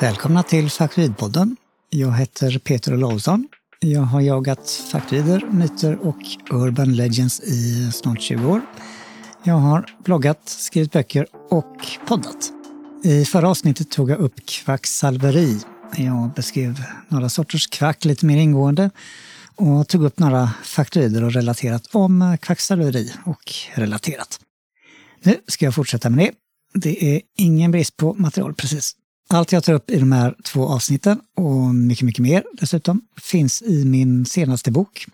Välkomna till Faktoidpodden. Jag heter Peter Olausson. Jag har jagat faktoider, myter och urban legends i snart 20 år. Jag har bloggat, skrivit böcker och poddat. I förra avsnittet tog jag upp kvacksalveri. Jag beskrev några sorters kvack lite mer ingående och tog upp några faktoider och relaterat om kvacksalveri och relaterat. Nu ska jag fortsätta med det. Det är ingen brist på material precis. Allt jag tar upp i de här två avsnitten och mycket, mycket mer dessutom finns i min senaste bok.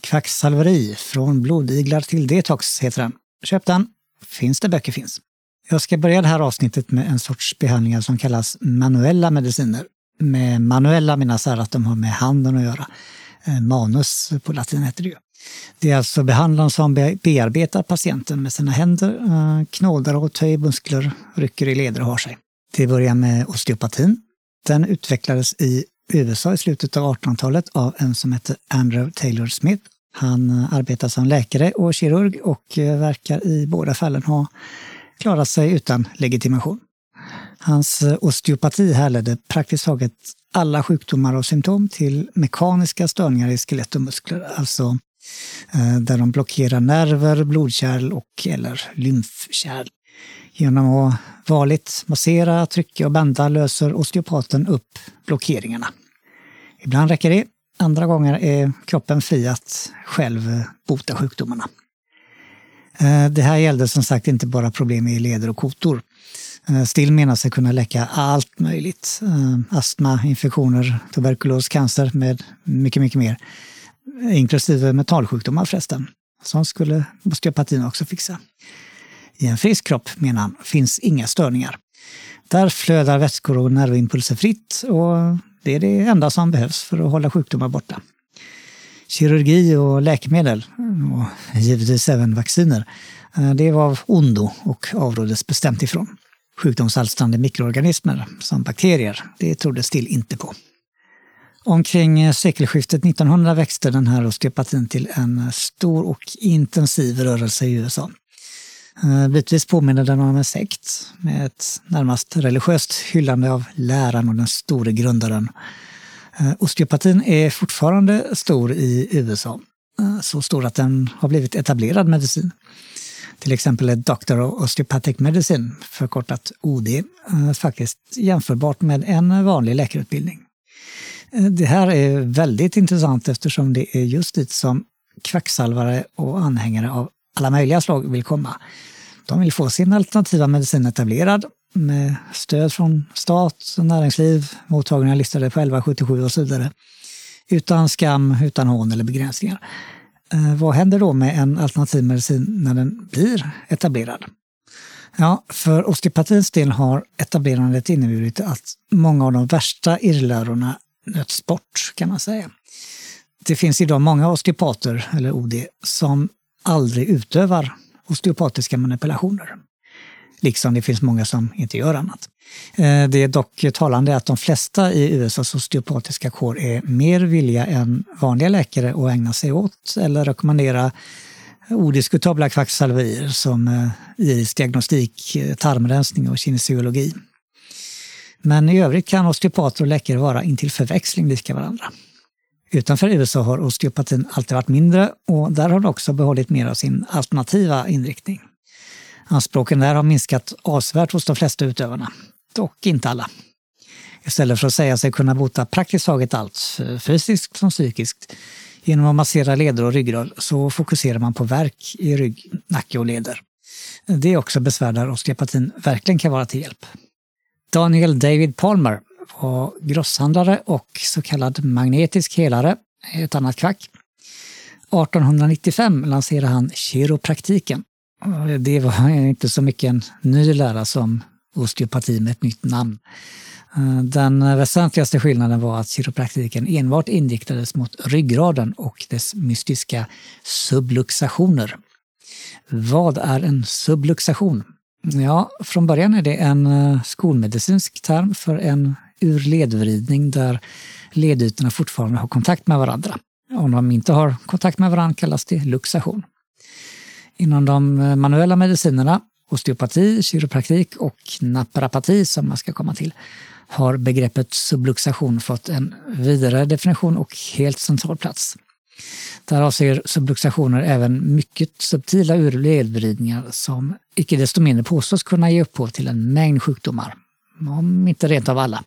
Kvacksalveri, från blodiglar till detox heter den. Köp den, finns det böcker finns. Jag ska börja det här avsnittet med en sorts behandlingar som kallas manuella mediciner. Med manuella menas här att de har med handen att göra. Eh, manus på latin heter det ju. Det är alltså behandlaren som bearbetar patienten med sina händer, eh, knådar och töjer muskler, rycker i leder och har sig. Det börjar med osteopatin. Den utvecklades i USA i slutet av 1800-talet av en som hette Andrew Taylor Smith. Han arbetar som läkare och kirurg och verkar i båda fallen ha klarat sig utan legitimation. Hans osteopati härledde praktiskt taget alla sjukdomar och symptom till mekaniska störningar i skelett och muskler, alltså eh, där de blockerar nerver, blodkärl och eller lymfkärl. Genom att vanligt massera, trycka och bända löser osteopaten upp blockeringarna. Ibland räcker det, andra gånger är kroppen fri att själv bota sjukdomarna. Eh, det här gällde som sagt inte bara problem i leder och kotor. Eh, Still menar sig kunna läcka allt möjligt. Eh, astma, infektioner, tuberkulos, cancer med mycket, mycket mer. Inklusive mentalsjukdomar förresten. Sånt skulle osteopatin också fixa. I en frisk kropp, menar han, finns inga störningar. Där flödar vätskor och nervimpulser fritt och det är det enda som behövs för att hålla sjukdomar borta. Kirurgi och läkemedel, och givetvis även vacciner, eh, det var av ondo och avråddes bestämt ifrån. Sjukdomsalstrande mikroorganismer som bakterier, det troddes till inte på. Omkring sekelskiftet 1900 växte den här osteopatin till en stor och intensiv rörelse i USA. Eh, bitvis påminner den om en sekt med ett närmast religiöst hyllande av läran och den store grundaren. Eh, osteopatin är fortfarande stor i USA. Eh, så stor att den har blivit etablerad medicin. Till exempel är Doctor of Osteopathic Medicine, förkortat OD, faktiskt jämförbart med en vanlig läkarutbildning. Det här är väldigt intressant eftersom det är just dit som kvacksalvare och anhängare av alla möjliga slag vill komma. De vill få sin alternativa medicin etablerad med stöd från stat, näringsliv, mottagningar listade på 1177 och så vidare. Utan skam, utan hån eller begränsningar. Eh, vad händer då med en alternativ medicin när den blir etablerad? Ja, för osteopatins del har etablerandet inneburit att många av de värsta irrlärorna nöts bort, kan man säga. Det finns idag många osteopater, eller OD, som aldrig utövar osteopatiska manipulationer. Liksom det finns många som inte gör annat. Eh, det är dock talande att de flesta i USAs osteopatiska kår är mer villiga än vanliga läkare att ägna sig åt eller rekommendera odiskutabla kvacksalverier som eh, irisdiagnostik, eh, tarmrensning och kinesiologi. Men i övrigt kan osteopater och läkare vara intill förväxling lika varandra. Utanför USA har osteopatin alltid varit mindre och där har den också behållit mer av sin alternativa inriktning. Anspråken där har minskat avsevärt hos de flesta utövarna, dock inte alla. Istället för att säga sig kunna bota praktiskt taget allt, fysiskt som psykiskt, genom att massera leder och ryggrad så fokuserar man på verk i rygg, nacke och leder. Det är också besvär där osteopatin verkligen kan vara till hjälp. Daniel David Palmer var grosshandlare och så kallad magnetisk helare, ett annat kvack. 1895 lanserade han kiropraktiken. Det var inte så mycket en ny lära som osteopati med ett nytt namn. Eh, den väsentligaste skillnaden var att kiropraktiken enbart inriktades mot ryggraden och dess mystiska subluxationer. Vad är en subluxation? Ja, från början är det en eh, skolmedicinsk term för en ur ledvridning där ledytorna fortfarande har kontakt med varandra. Om de inte har kontakt med varandra kallas det luxation. Inom de eh, manuella medicinerna, osteopati, kiropraktik och naprapati som man ska komma till, har begreppet subluxation fått en vidare definition och helt central plats. Där avser subluxationer även mycket subtila ledvridningar som icke desto mindre påstås kunna ge upphov till en mängd sjukdomar, om inte rent av alla.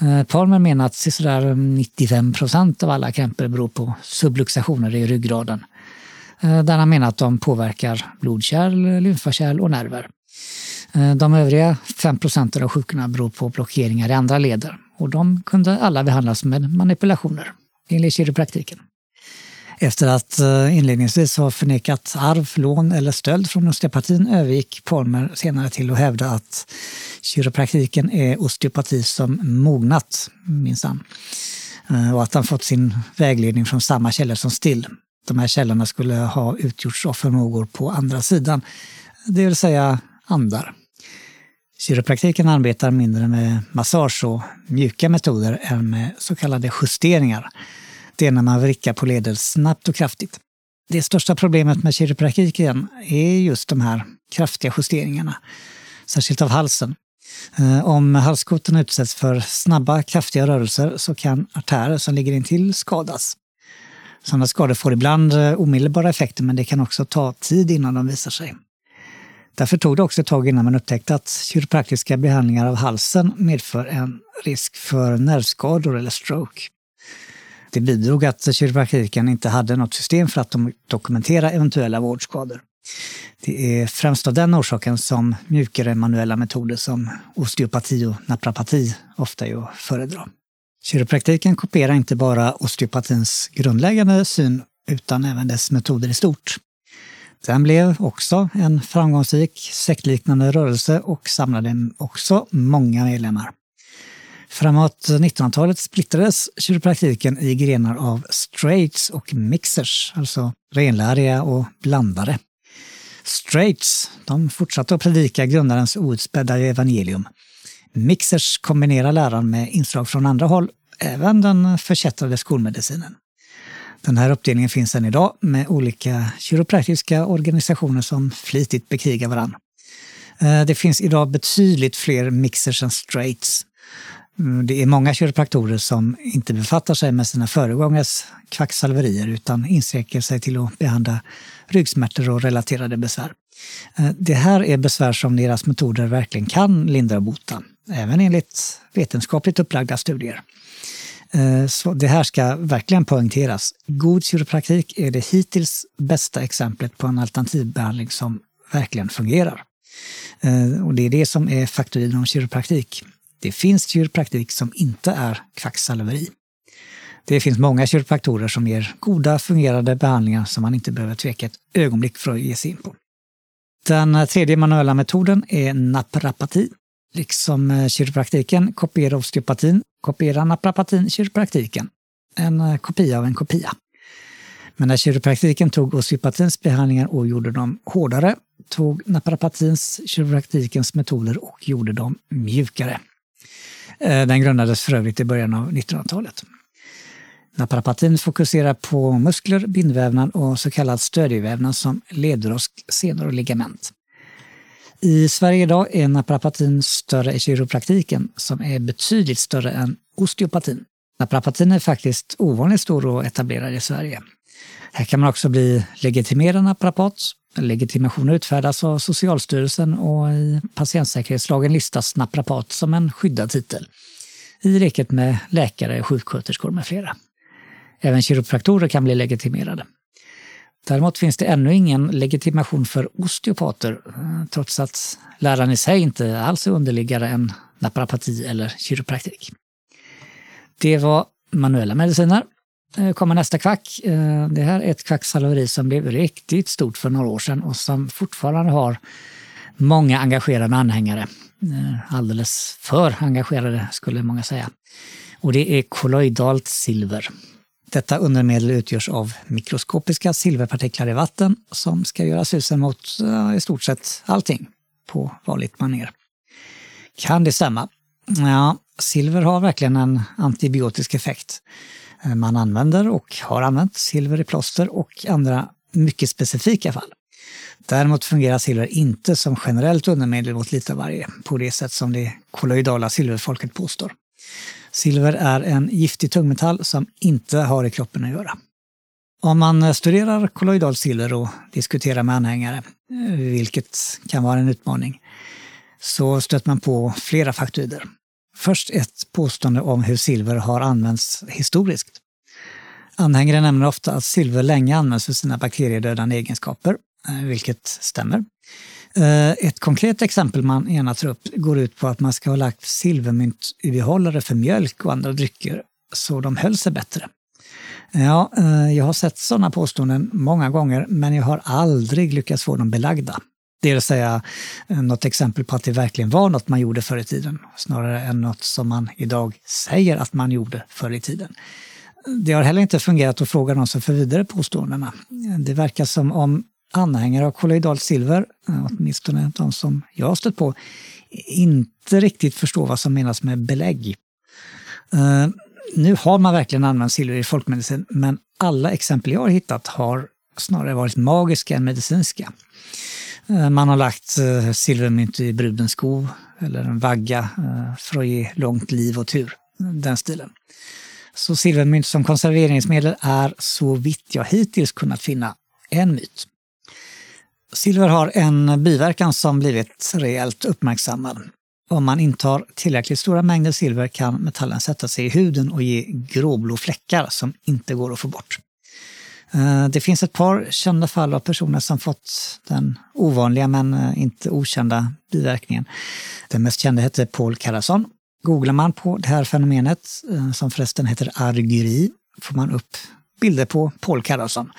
Eh, Palmer menar att sådär eh, 95 procent av alla krämpor beror på subluxationer i ryggraden. Eh, där han menar att de påverkar blodkärl, lymfakärl och nerver. De övriga 5 procenten av sjukorna beror på blockeringar i andra leder och de kunde alla behandlas med manipulationer enligt kiropraktiken. Efter att eh, inledningsvis ha förnekat arv, lån eller stöld från osteopatin övergick Palmer senare till att hävda att kiropraktiken är osteopati som mognat, minsann. Eh, och att han fått sin vägledning från samma källor som Still. De här källorna skulle ha utgjorts av förmågor på andra sidan, det vill säga andar. Kiropraktiken arbetar mindre med massage och mjuka metoder än med så kallade justeringar det är när man vrickar på leder snabbt och kraftigt. Det största problemet med kiropraktiken är just de här kraftiga justeringarna, särskilt av halsen. Eh, om halskotan utsätts för snabba, kraftiga rörelser så kan artärer som ligger intill skadas. Sådana skador får ibland eh, omedelbara effekter men det kan också ta tid innan de visar sig. Därför tog det också ett tag innan man upptäckte att kiropraktiska behandlingar av halsen medför en risk för nervskador eller stroke. Det bidrog att kiropraktiken inte hade något system för att dokumentera eventuella vårdskador. Det är främst av den orsaken som mjukare manuella metoder som osteopati och naprapati ofta är att föredra. Kiropraktiken kopierar inte bara osteopatins grundläggande syn utan även dess metoder i stort. Den blev också en framgångsrik sektliknande rörelse och samlade också många medlemmar. Framåt 1900-talet splittrades kiropraktiken i grenar av straights och mixers, alltså renläriga och blandare. Straights, de fortsatte att predika grundarens outspädda evangelium. Mixers kombinerar läran med inslag från andra håll, även den förkättrade skolmedicinen. Den här uppdelningen finns än idag med olika kiropraktiska organisationer som flitigt bekrigar varandra. Eh, det finns idag betydligt fler mixers än straights. Mm, det är många kiropraktorer som inte befattar sig med sina föregångares kvacksalverier utan inskränker sig till att behandla ryggsmärtor och relaterade besvär. Eh, det här är besvär som deras metoder verkligen kan lindra och bota, även enligt vetenskapligt upplagda studier. Eh, så det här ska verkligen poängteras. God kiropraktik är det hittills bästa exemplet på en alternativbehandling som verkligen fungerar. Eh, och det är det som är faktoiden om kiropraktik. Det finns kiropraktik som inte är kvacksalveri. Det finns många kiropraktorer som ger goda fungerande behandlingar som man inte behöver tveka ett ögonblick för att ge sig in på. Den tredje manuella metoden är naprapati. Liksom eh, kiropraktiken kopierar osteopatin, kopierar naprapatin kiropraktiken. En eh, kopia av en kopia. Men när kiropraktiken tog osteopatins behandlingar och gjorde dem hårdare, tog naprapatins kiropraktikens metoder och gjorde dem mjukare. Eh, den grundades för övrigt i början av 1900-talet. Naprapatin fokuserar på muskler, bindvävnad och så kallad stödjevävnad som ledrosk, senor och ligament. I Sverige idag är naprapatin större i kiropraktiken som är betydligt större än osteopatin. Naprapatin är faktiskt ovanligt stor och etablerad i Sverige. Här kan man också bli legitimerad naprapat Legitimation utfärdas av Socialstyrelsen och i patientsäkerhetslagen listas naprapat som en skyddad titel. I riket med läkare, sjuksköterskor med flera. Även kiropraktorer kan bli legitimerade. Däremot finns det ännu ingen legitimation för osteopater, eh, trots att läran i sig inte alls är underliggare än naprapati eller kiropraktik. Det var manuella mediciner. Eh, kommer nästa kvack. Eh, det här är ett kvacksalveri som blev riktigt stort för några år sedan och som fortfarande har många engagerade anhängare. Eh, alldeles för engagerade skulle många säga. Och det är kolloidalt silver. Detta undermedel utgörs av mikroskopiska silverpartiklar i vatten som ska göra susen mot i stort sett allting på vanligt maner. Kan det stämma? Ja, silver har verkligen en antibiotisk effekt. Eh, man använder och har använt silver i plåster och andra mycket specifika fall. Däremot fungerar silver inte som generellt undermedel mot litavarje på det sätt som det kolloidala silverfolket påstår. Silver är en giftig tungmetall som inte har i kroppen att göra. Om man studerar kolloidalt silver och diskuterar med anhängare, eh, vilket kan vara en utmaning, så stöter man på flera faktoider. Först ett påstående om hur silver har använts historiskt. Anhängare nämner ofta att silver länge används för sina bakteriedödande egenskaper, eh, vilket stämmer. Eh, ett konkret exempel man gärna tar upp går ut på att man ska ha lagt silvermynt i behållare för mjölk och andra drycker så de höll sig bättre. Ja, eh, jag har sett sådana påståenden många gånger men jag har aldrig lyckats få dem belagda. Det vill säga eh, något exempel på att det verkligen var något man gjorde förr i tiden, snarare än något som man idag säger att man gjorde förr i tiden. Det har heller inte fungerat att fråga någon som för vidare påståendena. Det verkar som om anhängare av kolloidalt silver, eh, åtminstone de som jag har stött på, inte riktigt förstår vad som menas med belägg. Eh, nu har man verkligen använt silver i folkmedicin, men alla exempel jag har hittat har snarare varit magiska än medicinska. Eh, man har lagt eh, silvermynt i brudens sko eller en vagga eh, för att ge långt liv och tur. Den stilen. Så silvermynt som konserveringsmedel är så vitt jag hittills kunnat finna en myt. Silver har en biverkan som blivit rejält uppmärksammad. Om man intar tillräckligt stora mängder silver kan metallen sätta sig i huden och ge gråblå fläckar som inte går att få bort. Eh, det finns ett par kända fall av personer som fått den ovanliga men eh, inte okända biverkningen. Den mest kända hette Paul Carasson Googlar man på det här fenomenet, eh, som förresten heter argyri, får man upp bilder på Paul Carlsson.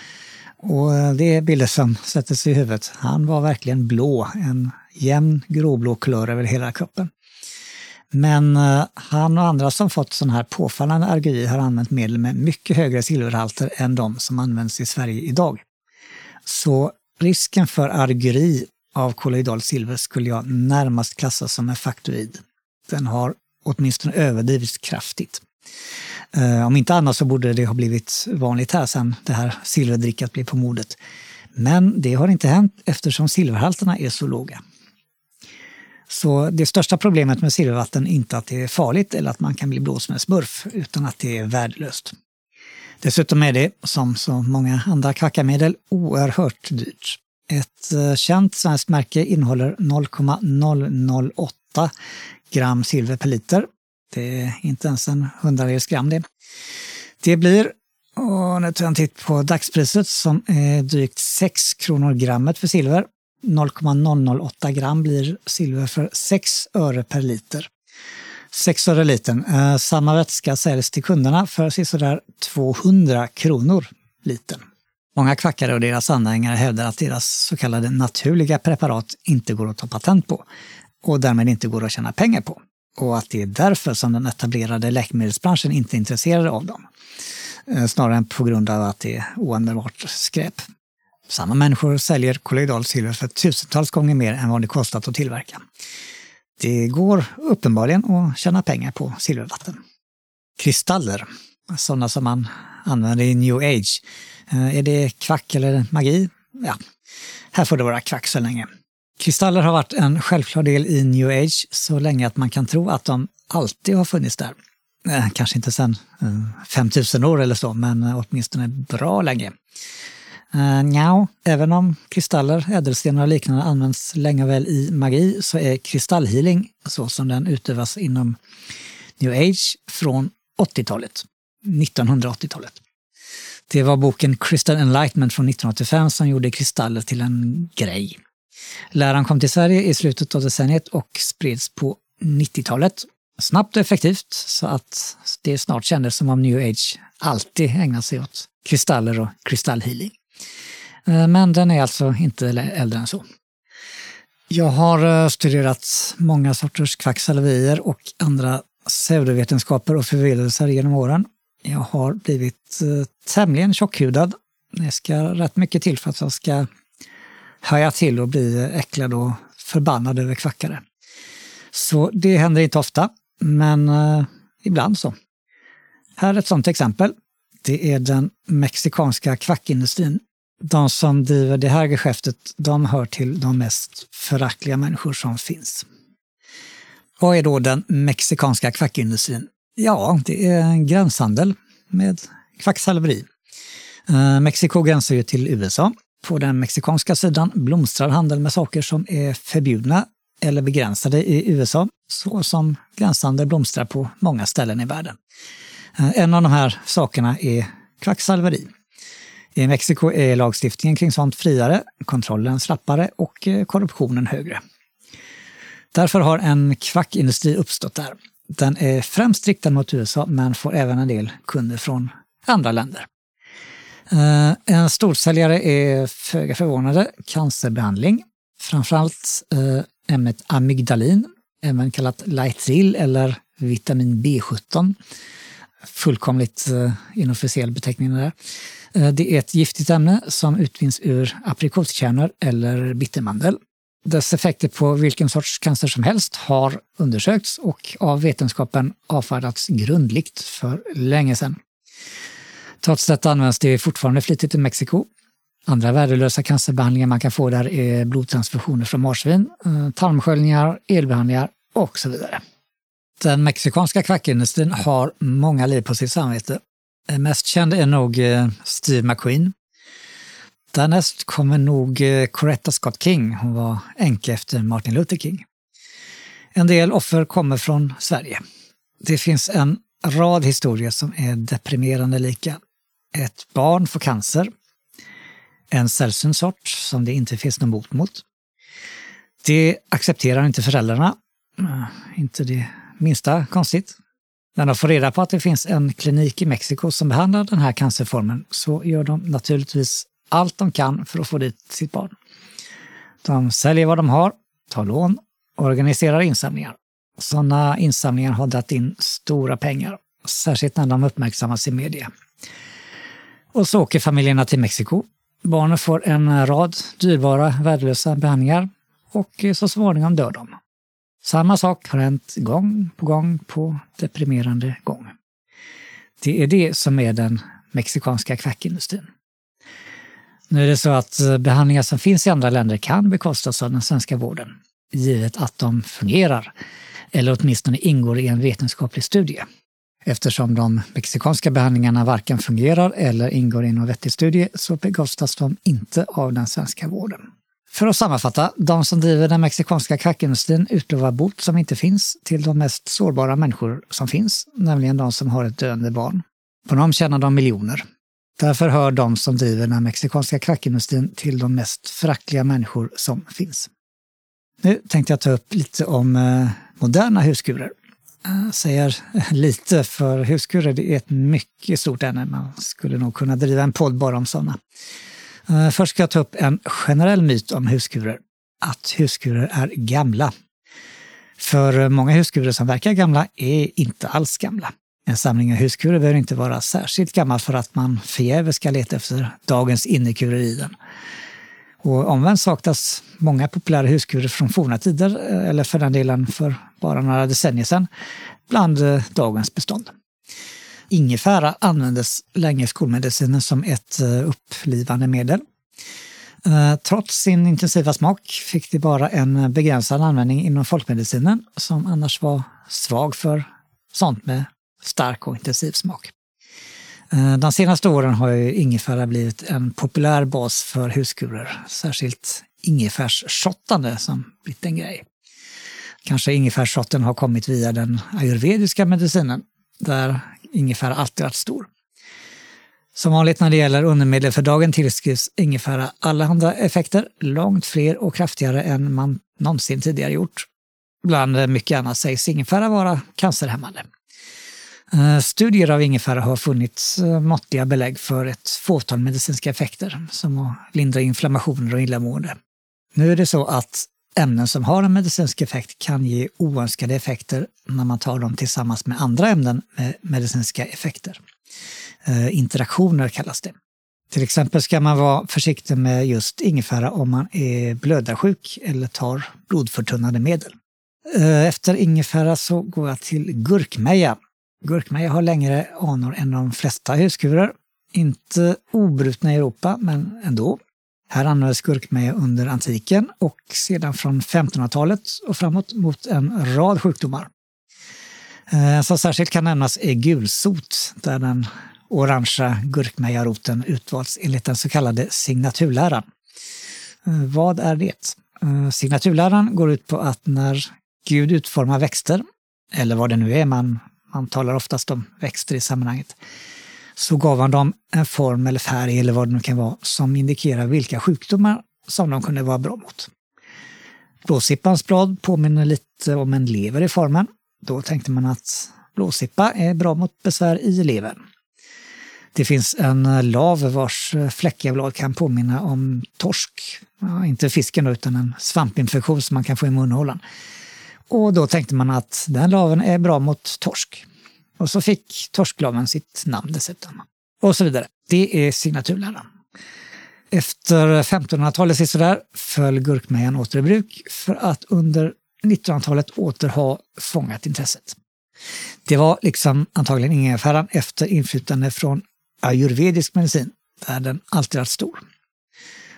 Och det är bilder som sätter sig i huvudet. Han var verkligen blå, en jämn gråblå kulör över hela kroppen. Men eh, han och andra som fått sån här påfallande argyri har använt medel med mycket högre silverhalter än de som används i Sverige idag. Så risken för argyri av kolloidalt silver skulle jag närmast klassa som en faktoid. Den har åtminstone överdrivits kraftigt. Eh, om inte annat så borde det ha blivit vanligt här sen det här silverdrickat blev på modet. Men det har inte hänt eftersom silverhalterna är så låga. Så det största problemet med silvervatten är inte att det är farligt eller att man kan bli blåst med smurf, utan att det är värdelöst. Dessutom är det, som så många andra kvackarmedel, oerhört dyrt. Ett eh, känt svenskt märke innehåller 0,008 gram silver per liter. Det är inte ens en hundradels gram det. Det blir, och nu tar jag en titt på dagspriset som är drygt 6 kronor grammet för silver. 0,008 gram blir silver för 6 öre per liter. 6 öre litern. Eh, samma vätska säljs till kunderna för sådär 200 kronor litern. Många kvackare och deras anhängare hävdar att deras så kallade naturliga preparat inte går att ta patent på och därmed inte går att tjäna pengar på. Och att det är därför som den etablerade läkemedelsbranschen inte är intresserad av dem. Eh, snarare än på grund av att det är oanvändbart skräp. Samma människor säljer kolloidalt silver för tusentals gånger mer än vad det kostat att tillverka. Det går uppenbarligen att tjäna pengar på silvervatten. Kristaller, sådana som man använder i new age. Eh, är det kvack eller magi? Ja, här får det vara kvack så länge. Kristaller har varit en självklar del i new age så länge att man kan tro att de alltid har funnits där. Eh, kanske inte sedan eh, 5000 år eller så, men åtminstone bra länge. Eh, uh, Nja, även om kristaller, ädelstenar och liknande används länge och väl i magi så är kristallhealing, så som den utövas inom new age, från 80-talet. 1980-talet. Det var boken Crystal Enlightenment från 1985 som gjorde kristaller till en grej. Läran kom till Sverige i slutet av decenniet och spreds på 90-talet. Snabbt och effektivt så att det snart kändes som om new age alltid ägnar sig åt kristaller och kristallhealing. Eh, men den är alltså inte äldre än så. Jag har eh, studerat många sorters kvacksalverier och andra pseudovetenskaper och förvillelser genom åren. Jag har blivit eh, tämligen tjockhudad. Det ska rätt mycket till för att jag ska haja till och bli äcklad och förbannad över kvackare. Så det händer inte ofta, men ibland så. Här är ett sådant exempel. Det är den mexikanska kvackindustrin de som driver det här geschäftet, de hör till de mest föraktliga människor som finns. Vad är då den mexikanska kvackindustrin? Ja, det är en gränshandel med kvacksalveri. Eh, Mexiko gränsar ju till USA. På den mexikanska sidan blomstrar handeln med saker som är förbjudna eller begränsade i USA, så som gränshandel blomstrar på många ställen i världen. Eh, en av de här sakerna är kvacksalveri. I Mexiko är lagstiftningen kring sånt friare, kontrollen slappare och eh, korruptionen högre. Därför har en kvackindustri uppstått där. Den är främst riktad mot USA men får även en del kunder från andra länder. Eh, en storsäljare är föga förvånande cancerbehandling. Framförallt eh, ämnet amygdalin, även kallat Lightril eller vitamin B17. Fullkomligt eh, inofficiell beteckning där. Eh, det är ett giftigt ämne som utvinns ur aprikoskärnor eller bittermandel. Dess effekter på vilken sorts cancer som helst har undersökts och av vetenskapen avfärdats grundligt för länge sedan. Trots detta används det fortfarande flitigt i Mexiko. Andra värdelösa cancerbehandlingar man kan få där är blodtransfusioner från marsvin, eh, tarmsköljningar, elbehandlingar och så vidare. Den mexikanska kvackindustrin har många liv på sitt samvete. Eh, mest känd är nog eh, Steve McQueen. Därnäst kommer nog eh, Coretta Scott King. Hon var änka efter Martin Luther King. En del offer kommer från Sverige. Det finns en rad historier som är deprimerande lika. Ett barn får cancer, en sällsynt sort som det inte finns någon bot mot. Det accepterar inte föräldrarna, inte det minsta konstigt. När de får reda på att det finns en klinik i Mexiko som behandlar den här cancerformen så gör de naturligtvis allt de kan för att få dit sitt barn. De säljer vad de har, tar lån och organiserar insamlingar. Sådana insamlingar har dragit in stora pengar, särskilt när de uppmärksammas i media. Och så åker familjerna till Mexiko. Barnen får en rad dyrbara, värdelösa behandlingar och så småningom dör de. Samma sak har hänt gång på gång på deprimerande gång. Det är det som är den mexikanska kvackindustrin. Nu är det så att eh, behandlingar som finns i andra länder kan bekostas av den svenska vården, givet att de fungerar, eller åtminstone ingår i en vetenskaplig studie eftersom de mexikanska behandlingarna varken fungerar eller ingår i någon vettig studie så bekostas de inte av den svenska vården. För att sammanfatta, de som driver den mexikanska crackindustrin utlovar bot som inte finns till de mest sårbara människor som finns, nämligen de som har ett döende barn. På dem tjänar de miljoner. Därför hör de som driver den mexikanska crackindustrin till de mest föraktliga människor som finns. Nu tänkte jag ta upp lite om eh, moderna huskurer säger lite, för huskurer är ett mycket stort ämne. Man skulle nog kunna driva en podd bara om sådana. Eh, först ska jag ta upp en generell myt om huskurer. Att huskurer är gamla. För många huskurer som verkar gamla är inte alls gamla. En samling av huskurer behöver inte vara särskilt gammal för att man förgäves ska leta efter dagens innekurer i den. Och omvänt saknas många populära huskurer från forna tider, eh, eller för den delen för bara några decennier sedan, bland eh, dagens bestånd. Ingefära användes länge i skolmedicinen som ett eh, upplivande medel. Eh, trots sin intensiva smak fick det bara en begränsad användning inom folkmedicinen som annars var svag för sånt med stark och intensiv smak. Eh, de senaste åren har ju ingefära blivit en populär bas för huskurer, särskilt ingefärsshottande som blivit en grej. Kanske ingefärsshotten har kommit via den ayurvediska medicinen, där ingefära alltid varit stor. Som vanligt när det gäller undermedel för dagen tillskrivs ingefära allehanda effekter, långt fler och kraftigare än man någonsin tidigare gjort. Bland mycket annat sägs ingefära vara cancerhämmande. Eh, studier av ingefära har funnits eh, måttliga belägg för ett fåtal medicinska effekter, som att lindra inflammationer och illamående. Nu är det så att ämnen som har en medicinsk effekt kan ge oönskade effekter när man tar dem tillsammans med andra ämnen med medicinska effekter. Eh, interaktioner kallas det. Till exempel ska man vara försiktig med just ingefära om man är blödarsjuk eller tar blodförtunnande medel. Eh, efter ingefära så går jag till gurkmeja Gurkmeja har längre anor än de flesta huskurer. Inte obrutna i Europa, men ändå. Här användes gurkmeja under antiken och sedan från 1500-talet och framåt mot en rad sjukdomar. Eh, som särskilt kan nämnas är gulsot, där den orangea gurkmejaroten utvalts enligt den så kallade signaturläran. Eh, vad är det? Eh, signaturläran går ut på att när Gud utformar växter, eller vad det nu är, man, man talar oftast om växter i sammanhanget, så gav han dem en form eller färg eller vad det nu kan vara som indikerar vilka sjukdomar som de kunde vara bra mot. Blåsippans blad påminner lite om en lever i formen. Då tänkte man att blåsippa är bra mot besvär i levern. Det finns en lav vars fläckiga blad kan påminna om torsk. Ja, inte fisken då, utan en svampinfektion som man kan få i munhålan. Och då tänkte man att den laven är bra mot torsk. Och så fick torsklaven sitt namn dessutom. Och så vidare. Det är signaturläran. Efter 1500-talet sådär föll gurkmejan åter i bruk för att under 1900-talet åter ha fångat intresset. Det var liksom antagligen ingefäran efter inflytande från ayurvedisk medicin, där den alltid varit stor.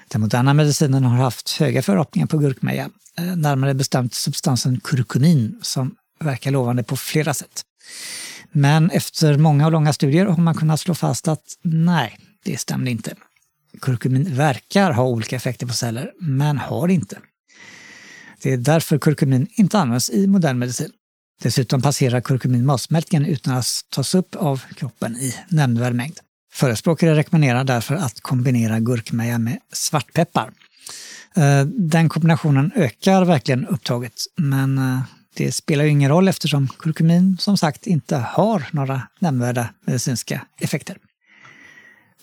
Den moderna medicinen har haft höga förhoppningar på gurkmeja, eh, närmare bestämt substansen kurkumin som verkar lovande på flera sätt. Men efter många och långa studier har man kunnat slå fast att nej, det stämde inte. Kurkumin verkar ha olika effekter på celler, men har inte. Det är därför kurkumin inte används i modern medicin. Dessutom passerar kurkumin matsmältningen utan att tas upp av kroppen i nämnvärd mängd. Förespråkare rekommenderar därför att kombinera gurkmeja med svartpeppar. Eh, den kombinationen ökar verkligen upptaget, men eh, det spelar ju ingen roll eftersom kurkumin som sagt inte har några nämnvärda medicinska effekter.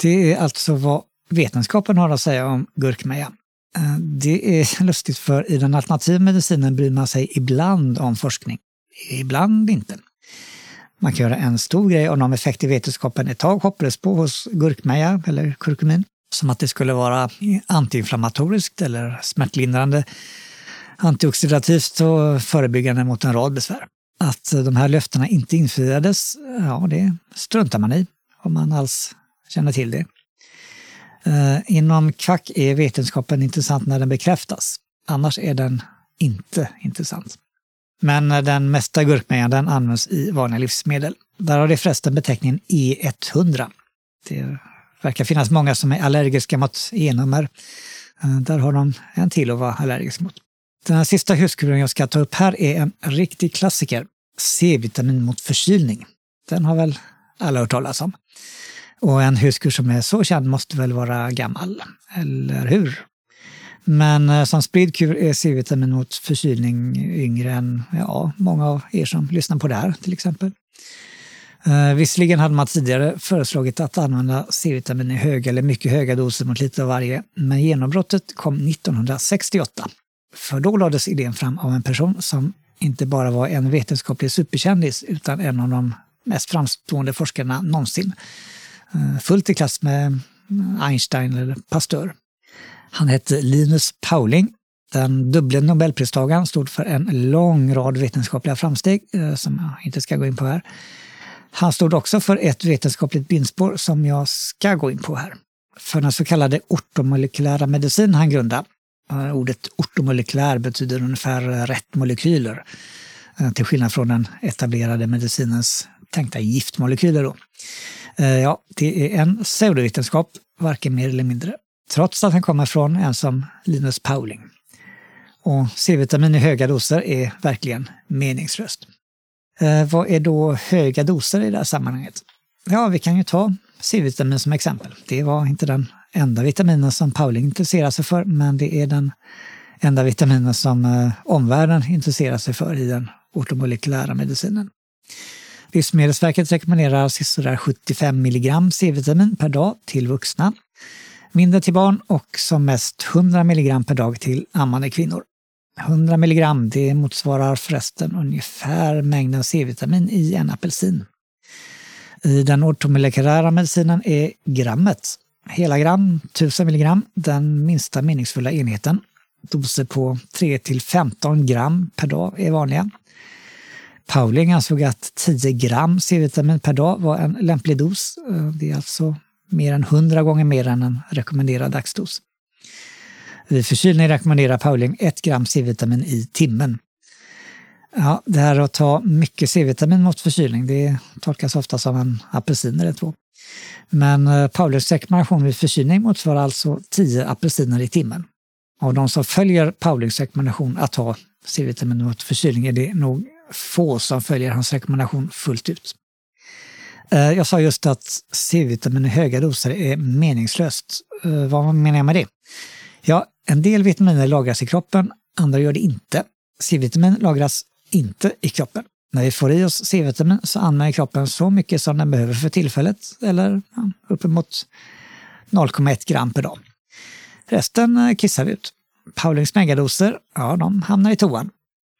Det är alltså vad vetenskapen har att säga om gurkmeja. Eh, det är lustigt för i den alternativa medicinen bryr man sig ibland om forskning, ibland inte. Man kan göra en stor grej av de effekter vetenskapen ett tag hoppades på hos gurkmeja eller kurkumin. Som att det skulle vara antiinflammatoriskt eller smärtlindrande, antioxidativt och förebyggande mot en rad besvär. Att de här löftena inte infriades, ja det struntar man i om man alls känner till det. Eh, inom kvack är vetenskapen intressant när den bekräftas. Annars är den inte intressant. Men den mesta gurkmejan den används i vanliga livsmedel. Där har det förresten beteckningen E100. Det verkar finnas många som är allergiska mot E-nummer. Eh, där har de en till att vara allergisk mot. Den här sista huskuren jag ska ta upp här är en riktig klassiker. C-vitamin mot förkylning. Den har väl alla hört talas om. Och en huskur som är så känd måste väl vara gammal, eller hur? Men eh, som spridd kur är C-vitamin mot förkylning yngre än ja, många av er som lyssnar på det här till exempel. Eh, visserligen hade man tidigare föreslagit att använda C-vitamin i höga eller mycket höga doser mot lite av varje, men genombrottet kom 1968. För då lades idén fram av en person som inte bara var en vetenskaplig superkändis utan en av de mest framstående forskarna någonsin. Eh, fullt i klass med eh, Einstein eller Pasteur. Han hette Linus Pauling. Den dubbla nobelpristagaren stod för en lång rad vetenskapliga framsteg eh, som jag inte ska gå in på här. Han stod också för ett vetenskapligt bindspår som jag ska gå in på här. För den så kallade ortomolekylära medicin han grundade. Ordet ortomolekylär betyder ungefär rätt molekyler. Eh, till skillnad från den etablerade medicinens tänkta giftmolekyler. Då. Eh, ja, det är en pseudovetenskap, varken mer eller mindre trots att den kommer från en som Linus Pauling. Och C-vitamin i höga doser är verkligen meningslöst. Eh, vad är då höga doser i det här sammanhanget? Ja, vi kan ju ta C-vitamin som exempel. Det var inte den enda vitaminen som Pauling intresserar sig för, men det är den enda vitaminen som eh, omvärlden intresserar sig för i den ortomolekylära medicinen. Livsmedelsverket rekommenderar sådär 75 milligram C-vitamin per dag till vuxna mindre till barn och som mest 100 mg per dag till ammande kvinnor. 100 mg det motsvarar förresten ungefär mängden C-vitamin i en apelsin. I den ortomolekylära medicinen är grammet, hela gram, 1000 milligram, den minsta meningsfulla enheten. Doser på 3 till 15 gram per dag är vanliga. Pauling ansåg att 10 gram C-vitamin per dag var en lämplig dos. Eh, det är alltså mer än 100 gånger mer än en rekommenderad dagsdos. Vid förkylning rekommenderar Pauling 1 gram C-vitamin i timmen. Ja, det här att ta mycket C-vitamin mot förkylning, det tolkas ofta som en apelsin eller två. Men eh, Paulus rekommendation vid förkylning motsvarar alltså 10 apelsiner i timmen. Av de som följer Paulus rekommendation att ta C-vitamin mot förkylning är det nog få som följer hans rekommendation fullt ut. Eh, jag sa just att C-vitamin i höga doser är meningslöst. Eh, vad menar jag med det? Ja, en del vitaminer lagras i kroppen, andra gör det inte. C-vitamin lagras inte i kroppen. När vi får i oss C-vitamin så använder kroppen så mycket som den behöver för tillfället, eller ja, uppemot 0,1 gram per dag. Resten eh, kissar vi ut. Paulings megadoser, ja, de hamnar i toan.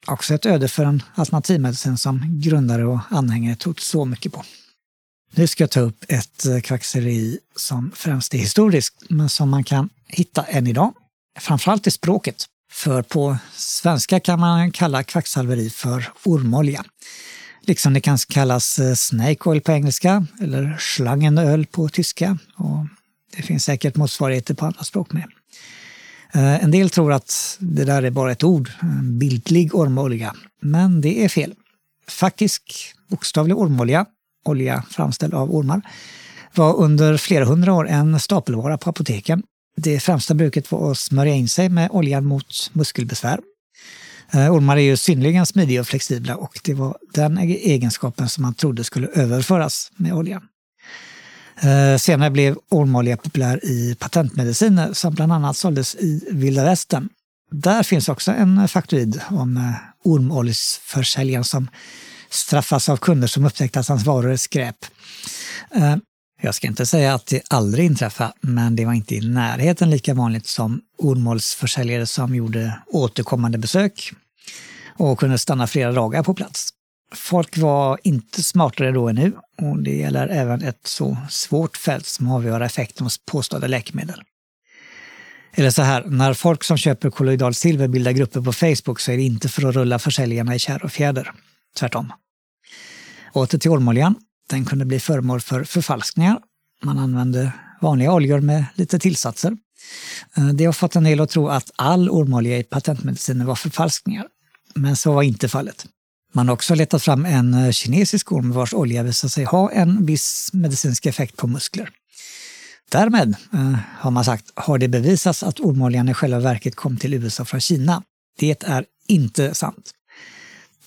Också ett öde för en alternativmedicin som grundare och anhängare tog så mycket på. Nu ska jag ta upp ett kvackseri kvacksalveri som främst är historiskt, men som man kan hitta än idag. Framförallt i språket. För på svenska kan man kalla kvacksalveri för ormolja. Liksom det kan kallas eh, snake oil på engelska eller schlangenöl på tyska. Och det finns säkert motsvarigheter på andra språk med. Eh, en del tror att det där är bara ett ord, bildlig ormolja. Men det är fel. Faktisk bokstavlig ormolja, olja framställd av ormar, var under flera hundra år en stapelvara på apoteken. Det främsta bruket var att smörja in sig med oljan mot muskelbesvär. Eh, ormar är ju synnerligen smidiga och flexibla och det var den egenskapen som man trodde skulle överföras med oljan. Eh, senare blev ormolja populär i patentmediciner som bland annat såldes i vilda västern. Där finns också en faktoid om eh, ormoljsförsäljaren som straffas av kunder som upptäckte att hans varor är skräp. Jag ska inte säga att det aldrig inträffade, men det var inte i närheten lika vanligt som ormolsförsäljare som gjorde återkommande besök och kunde stanna flera dagar på plats. Folk var inte smartare då än nu och det gäller även ett så svårt fält som avgör effekten hos påstådda läkemedel. Eller så här, när folk som köper kolloidal silver bildar grupper på Facebook så är det inte för att rulla försäljarna i kär och fjäder. Tvärtom. Åter till ormoljan. Den kunde bli föremål för förfalskningar. Man använde vanliga oljor med lite tillsatser. Eh, det har fått en del att tro att all ormolja i patentmedicinen var förfalskningar. Men så var inte fallet. Man har också letat fram en eh, kinesisk orm vars olja visar sig ha en viss medicinsk effekt på muskler. Därmed, eh, har man sagt, har det bevisats att ormoljan i själva verket kom till USA från Kina. Det är inte sant.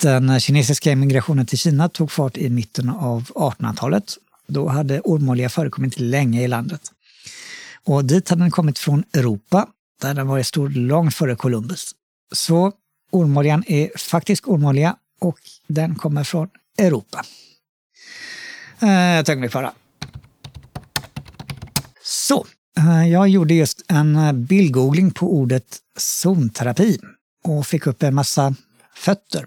Den kinesiska emigrationen till Kina tog fart i mitten av 1800-talet. Då hade ormolja förekommit länge i landet. Och dit hade den kommit från Europa, där den varit stor långt före Columbus. Så ormoljan är faktisk ormolja och den kommer från Europa. Eh, ett ögonblick bara. Så, eh, jag gjorde just en bildgoogling på ordet zonterapi och fick upp en massa fötter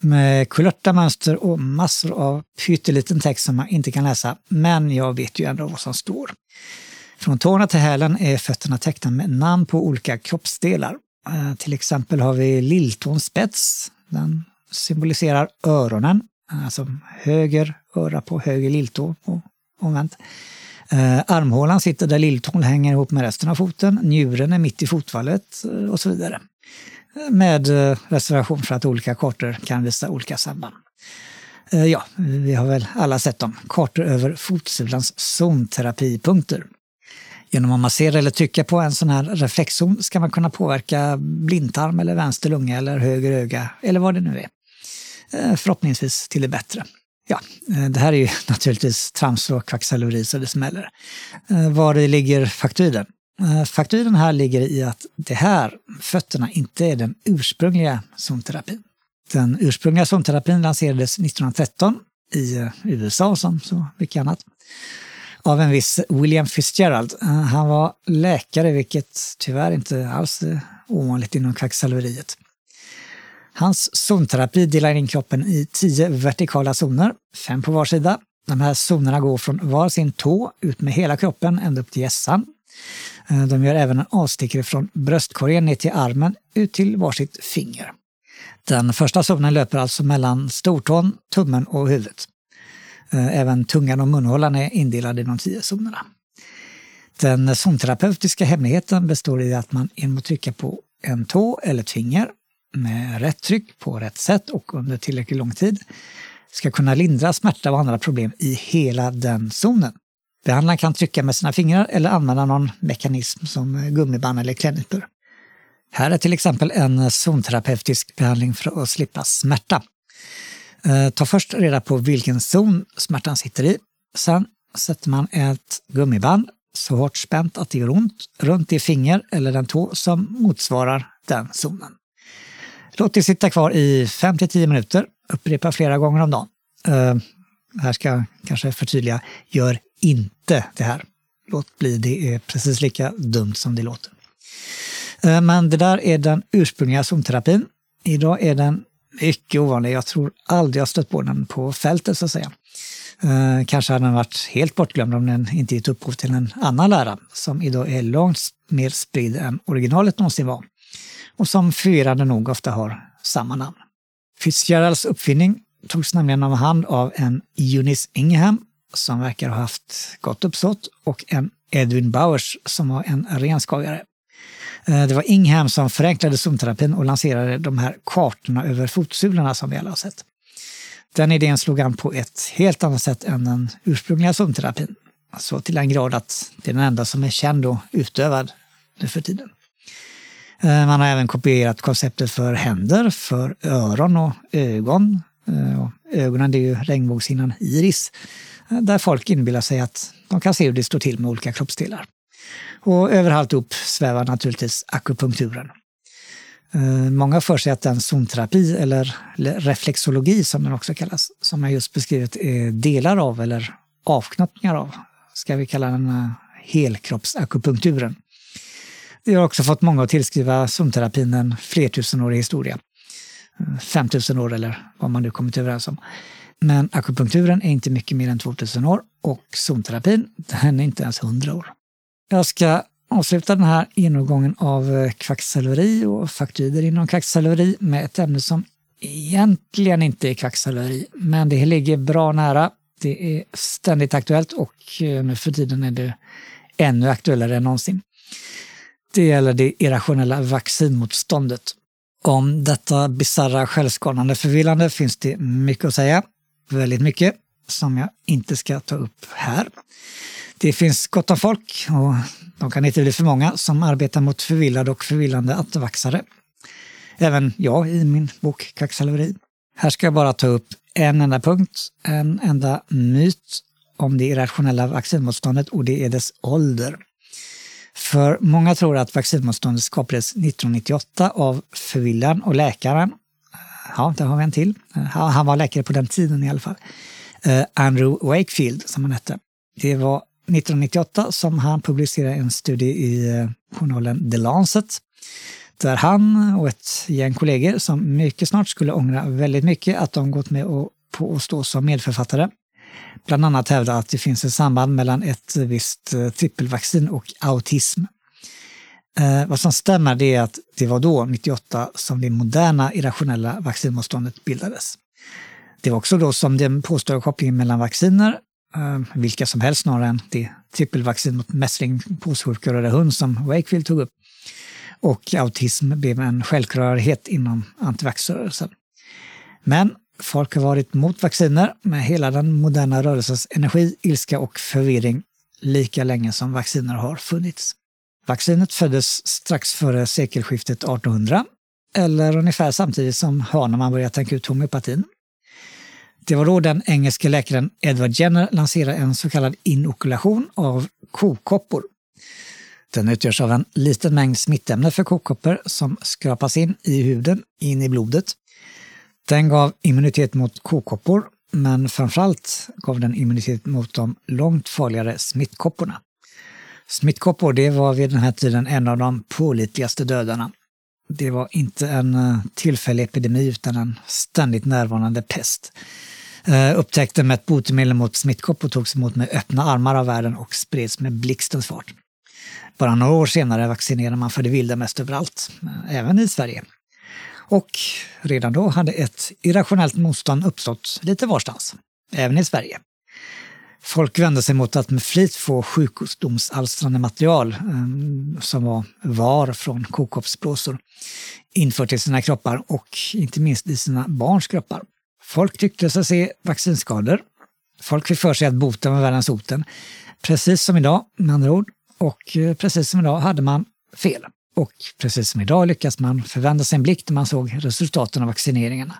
med kulörta mönster och massor av pytteliten text som man inte kan läsa. Men jag vet ju ändå vad som står. Från tårna till hälen är fötterna tecknade med namn på olika kroppsdelar. Eh, till exempel har vi lilltåns spets. Den symboliserar öronen, eh, alltså höger öra på höger lilltå och omvänt. Eh, armhålan sitter där lilltån hänger ihop med resten av foten, njuren är mitt i fotvalvet och så vidare. Med eh, reservation för att olika kartor kan visa olika samband. Eh, ja, vi har väl alla sett dem. Kartor över fotsulans zonterapipunkter. Genom att massera eller trycka på en sån här reflexzon ska man kunna påverka blindtarm eller vänster lunga eller höger öga eller vad det nu är. Eh, förhoppningsvis till det bättre. Ja, det här är ju naturligtvis trams och kvacksalveri så det smäller. Var ligger faktoiden? Eh, fakturen här ligger i att det här, fötterna, inte är den ursprungliga zonterapin. Den ursprungliga zonterapin lanserades 1913 i eh, USA som så mycket annat av en viss William Fitzgerald. Eh, han var läkare, vilket tyvärr inte alls är ovanligt inom kvacksalveriet. Hans zonterapi delar in kroppen i tio vertikala zoner, fem på var sida. De här zonerna går från var sin tå ut med hela kroppen ända upp till hjässan. Eh, de gör även en avstickare från bröstkorgen ner till armen ut till varsitt finger. Den första zonen löper alltså mellan stortån, tummen och huvudet. Eh, även tungan och munhålan är indelade i de tio zonerna. Den zonterapeutiska hemligheten består i att man genom att trycka på en tå eller ett finger med rätt tryck på rätt sätt och under tillräckligt lång tid ska kunna lindra smärta och andra problem i hela den zonen. Behandlaren kan trycka med sina fingrar eller använda någon mekanism som eh, gummiband eller klädnypor. Här är till exempel en zonterapeutisk behandling för att slippa smärta. Eh, ta först reda på vilken zon smärtan sitter i. Sen sätter man ett gummiband så hårt spänt att det gör ont runt det finger eller den tå som motsvarar den zonen. Låt det sitta kvar i 5-10 minuter. Upprepa flera gånger om dagen. Uh, här ska jag kanske förtydliga. Gör inte det här. Låt bli, det är precis lika dumt som det låter. Eh, men det där är den ursprungliga zonterapin. Idag är den mycket ovanlig. Jag tror aldrig jag stött på den på fältet så att säga. Eh, kanske hade den varit helt bortglömd om den inte gett upphov till en annan lära som idag är långt mer spridd än originalet någonsin var och som förvirrande nog ofta har samma namn. Fitzgeralds uppfinning togs nämligen av hand av en Eunice Ingham som verkar ha haft gott uppsåt och en Edwin Bowers som var en ren skojare. Eh, det var Ingham som förenklade zonterapin och lanserade de här kartorna över fotsulorna som vi alla har sett. Den idén slog an på ett helt annat sätt än den ursprungliga zonterapin. Så alltså till den grad att det är den enda som är känd och utövad nu för tiden. Eh, man har även kopierat konceptet för händer, för öron och ögon. Eh, ögonen ögonen är ju regnbågshinnan iris, där folk inbillar sig att de kan se hur det står till med olika kroppsdelar. Och över alltihop svävar naturligtvis akupunkturen. Eh, många för sig att den zonterapi, eller reflexologi som den också kallas, som jag just beskrivit, är delar av eller avknoppningar av, ska vi kalla den eh, helkroppsakupunkturen. Det har också fått många att tillskriva zonterapin en flertusenårig historia. Eh, 5000 år eller vad man nu kommit överens om. Men akupunkturen är inte mycket mer än 2000 år och zonterapin, den är inte ens 100 år. Jag ska avsluta den här genomgången av eh, kvacksalveri och faktoider inom kvacksalveri med ett ämne som egentligen inte är kvacksalveri, men det ligger bra nära. Det är ständigt aktuellt och eh, nu för tiden är det ännu aktuellare än någonsin. Det gäller det irrationella vaccinmotståndet. Om detta bisarra självskadande förvillande finns det mycket att säga. Väldigt mycket som jag inte ska ta upp här. Det finns gott om folk och de kan inte bli för många som arbetar mot förvillade och förvillande attvaxare. Även jag i min bok Kvacksalveri. Här ska jag bara ta upp en enda punkt, en enda myt om det irrationella vaccinmotståndet och det är dess ålder. För många tror att vaccinmotståndet skapades 1998 av förvillaren och läkaren. Ja, där har vi en till. Eh, han var läkare på den tiden i alla fall. Eh, Andrew Wakefield, som han hette. Det var 1998 som han publicerade en studie i eh, journalen The Lancet där han och ett gäng kollegor som mycket snart skulle ångra väldigt mycket att de gått med på att stå som medförfattare bland annat hävda att det finns ett samband mellan ett visst trippelvaccin och autism. Eh, vad som stämmer det är att det var då, 98, som det moderna irrationella vaccinmotståndet bildades. Det var också då som den påstådda kopplingen mellan vacciner, eh, vilka som helst snarare än det trippelvaccin mot mässling, påssjuka och röda hund som Wakefield tog upp, och autism blev en självklarhet inom antivaxrörelsen. Men Folk har varit mot vacciner med hela den moderna rörelsens energi, ilska och förvirring lika länge som vacciner har funnits. Vaccinet föddes strax före sekelskiftet 1800 eller ungefär samtidigt som Hahnemann började tänka ut homeopatin. Det var då den engelske läkaren Edward Jenner lanserade en så kallad inokulation av kokoppor. Den utgörs av en liten mängd smittämne för kokoppor som skrapas in i huden, in i blodet den gav immunitet mot kokoppor, men framförallt gav den immunitet mot de långt farligare smittkopporna. Smittkoppor det var vid den här tiden en av de pålitligaste dödarna. Det var inte en eh, tillfällig epidemi utan en ständigt närvarande pest. Eh, Upptäckten med ett botemedel mot smittkoppor togs emot med öppna armar av världen och spreds med blixtens fart. Bara några år senare vaccinerade man för det vilda mest överallt, eh, även i Sverige. Och redan då hade ett irrationellt motstånd uppstått lite varstans, även i Sverige. Folk vände sig mot att med flit få sjukdomsalstrande material ehm, som var var från kokoppsblåsor infört i sina kroppar och inte minst i sina barns kroppar. Folk tyckte sig se vaccinskador. Folk fick för sig att boten var värre än soten. Precis som idag, med andra ord. Och eh, precis som idag hade man fel. Och precis som idag lyckas man förvända sig en blick när man såg resultaten av vaccineringarna.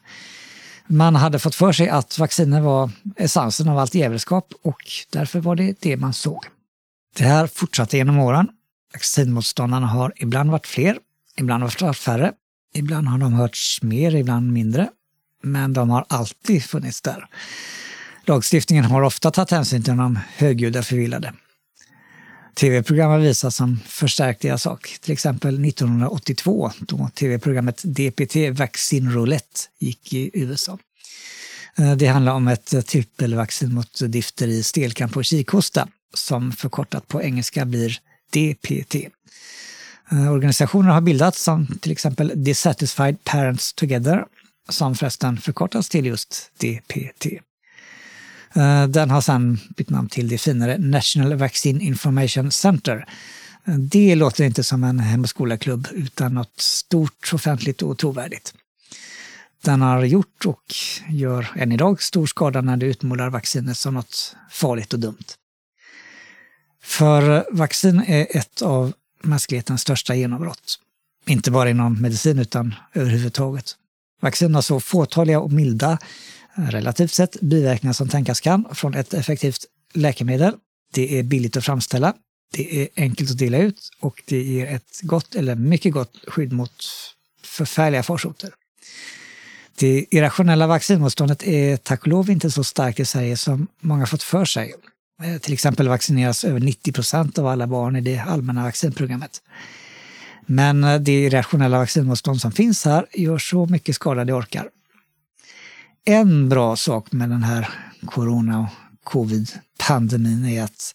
Man hade fått för sig att vacciner var essensen av allt djävulskap och därför var det det man såg. Det här fortsatte genom åren. Vaccinmotståndarna har ibland varit fler, ibland varit färre. Ibland har de hörts mer, ibland mindre. Men de har alltid funnits där. Lagstiftningen har ofta tagit hänsyn till de högljudda förvillade. Tv-program har visat som förstärkt deras sak. Till exempel 1982 då tv-programmet DPT Vaccin Roulette gick i USA. Eh, det handlar om ett trippelvaccin mot difteri, stelkramp och kikhosta som förkortat på engelska blir DPT. Eh, Organisationer har bildats som till exempel Dissatisfied Parents Together som förresten förkortas till just DPT. Eh, den har sedan bytt namn till det finare National Vaccine Information Center. Eh, det låter inte som en hem och skolaklubb utan något stort, offentligt och trovärdigt. Den har gjort och gör än idag stor skada när det utmålar vaccinet som något farligt och dumt. För vaccin är ett av mänsklighetens största genombrott. Inte bara inom medicin utan överhuvudtaget. Vaccin har så fåtaliga och milda relativt sett biverkningar som tänkas kan från ett effektivt läkemedel. Det är billigt att framställa, det är enkelt att dela ut och det ger ett gott eller mycket gott skydd mot förfärliga farsoter. Det irrationella vaccinmotståndet är tack och lov inte så starkt i Sverige som många fått för sig. Eh, till exempel vaccineras över 90 procent av alla barn i det allmänna vaccinprogrammet. Men eh, det irrationella vaccinmotstånd som finns här gör så mycket skada det orkar en bra sak med den här corona och covid-pandemin är att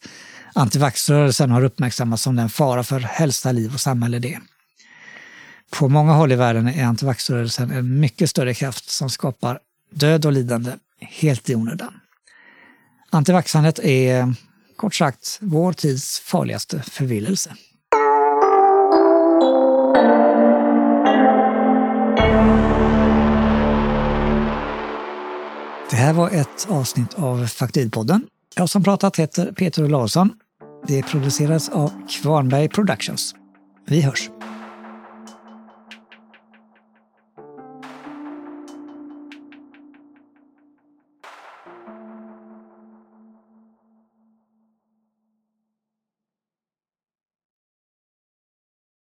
antivaxrörelsen har uppmärksammats som den fara för hälsa, liv och samhälle det På många håll i världen är antivaxrörelsen en mycket större kraft som skapar död och lidande helt i onödan. Antivaxandet är kort sagt vår tids farligaste förvillelse. Det här var ett avsnitt av Faktidpodden. Jag som pratat heter Peter Olausson. Det produceras av Kvarnberg Productions. Vi hörs!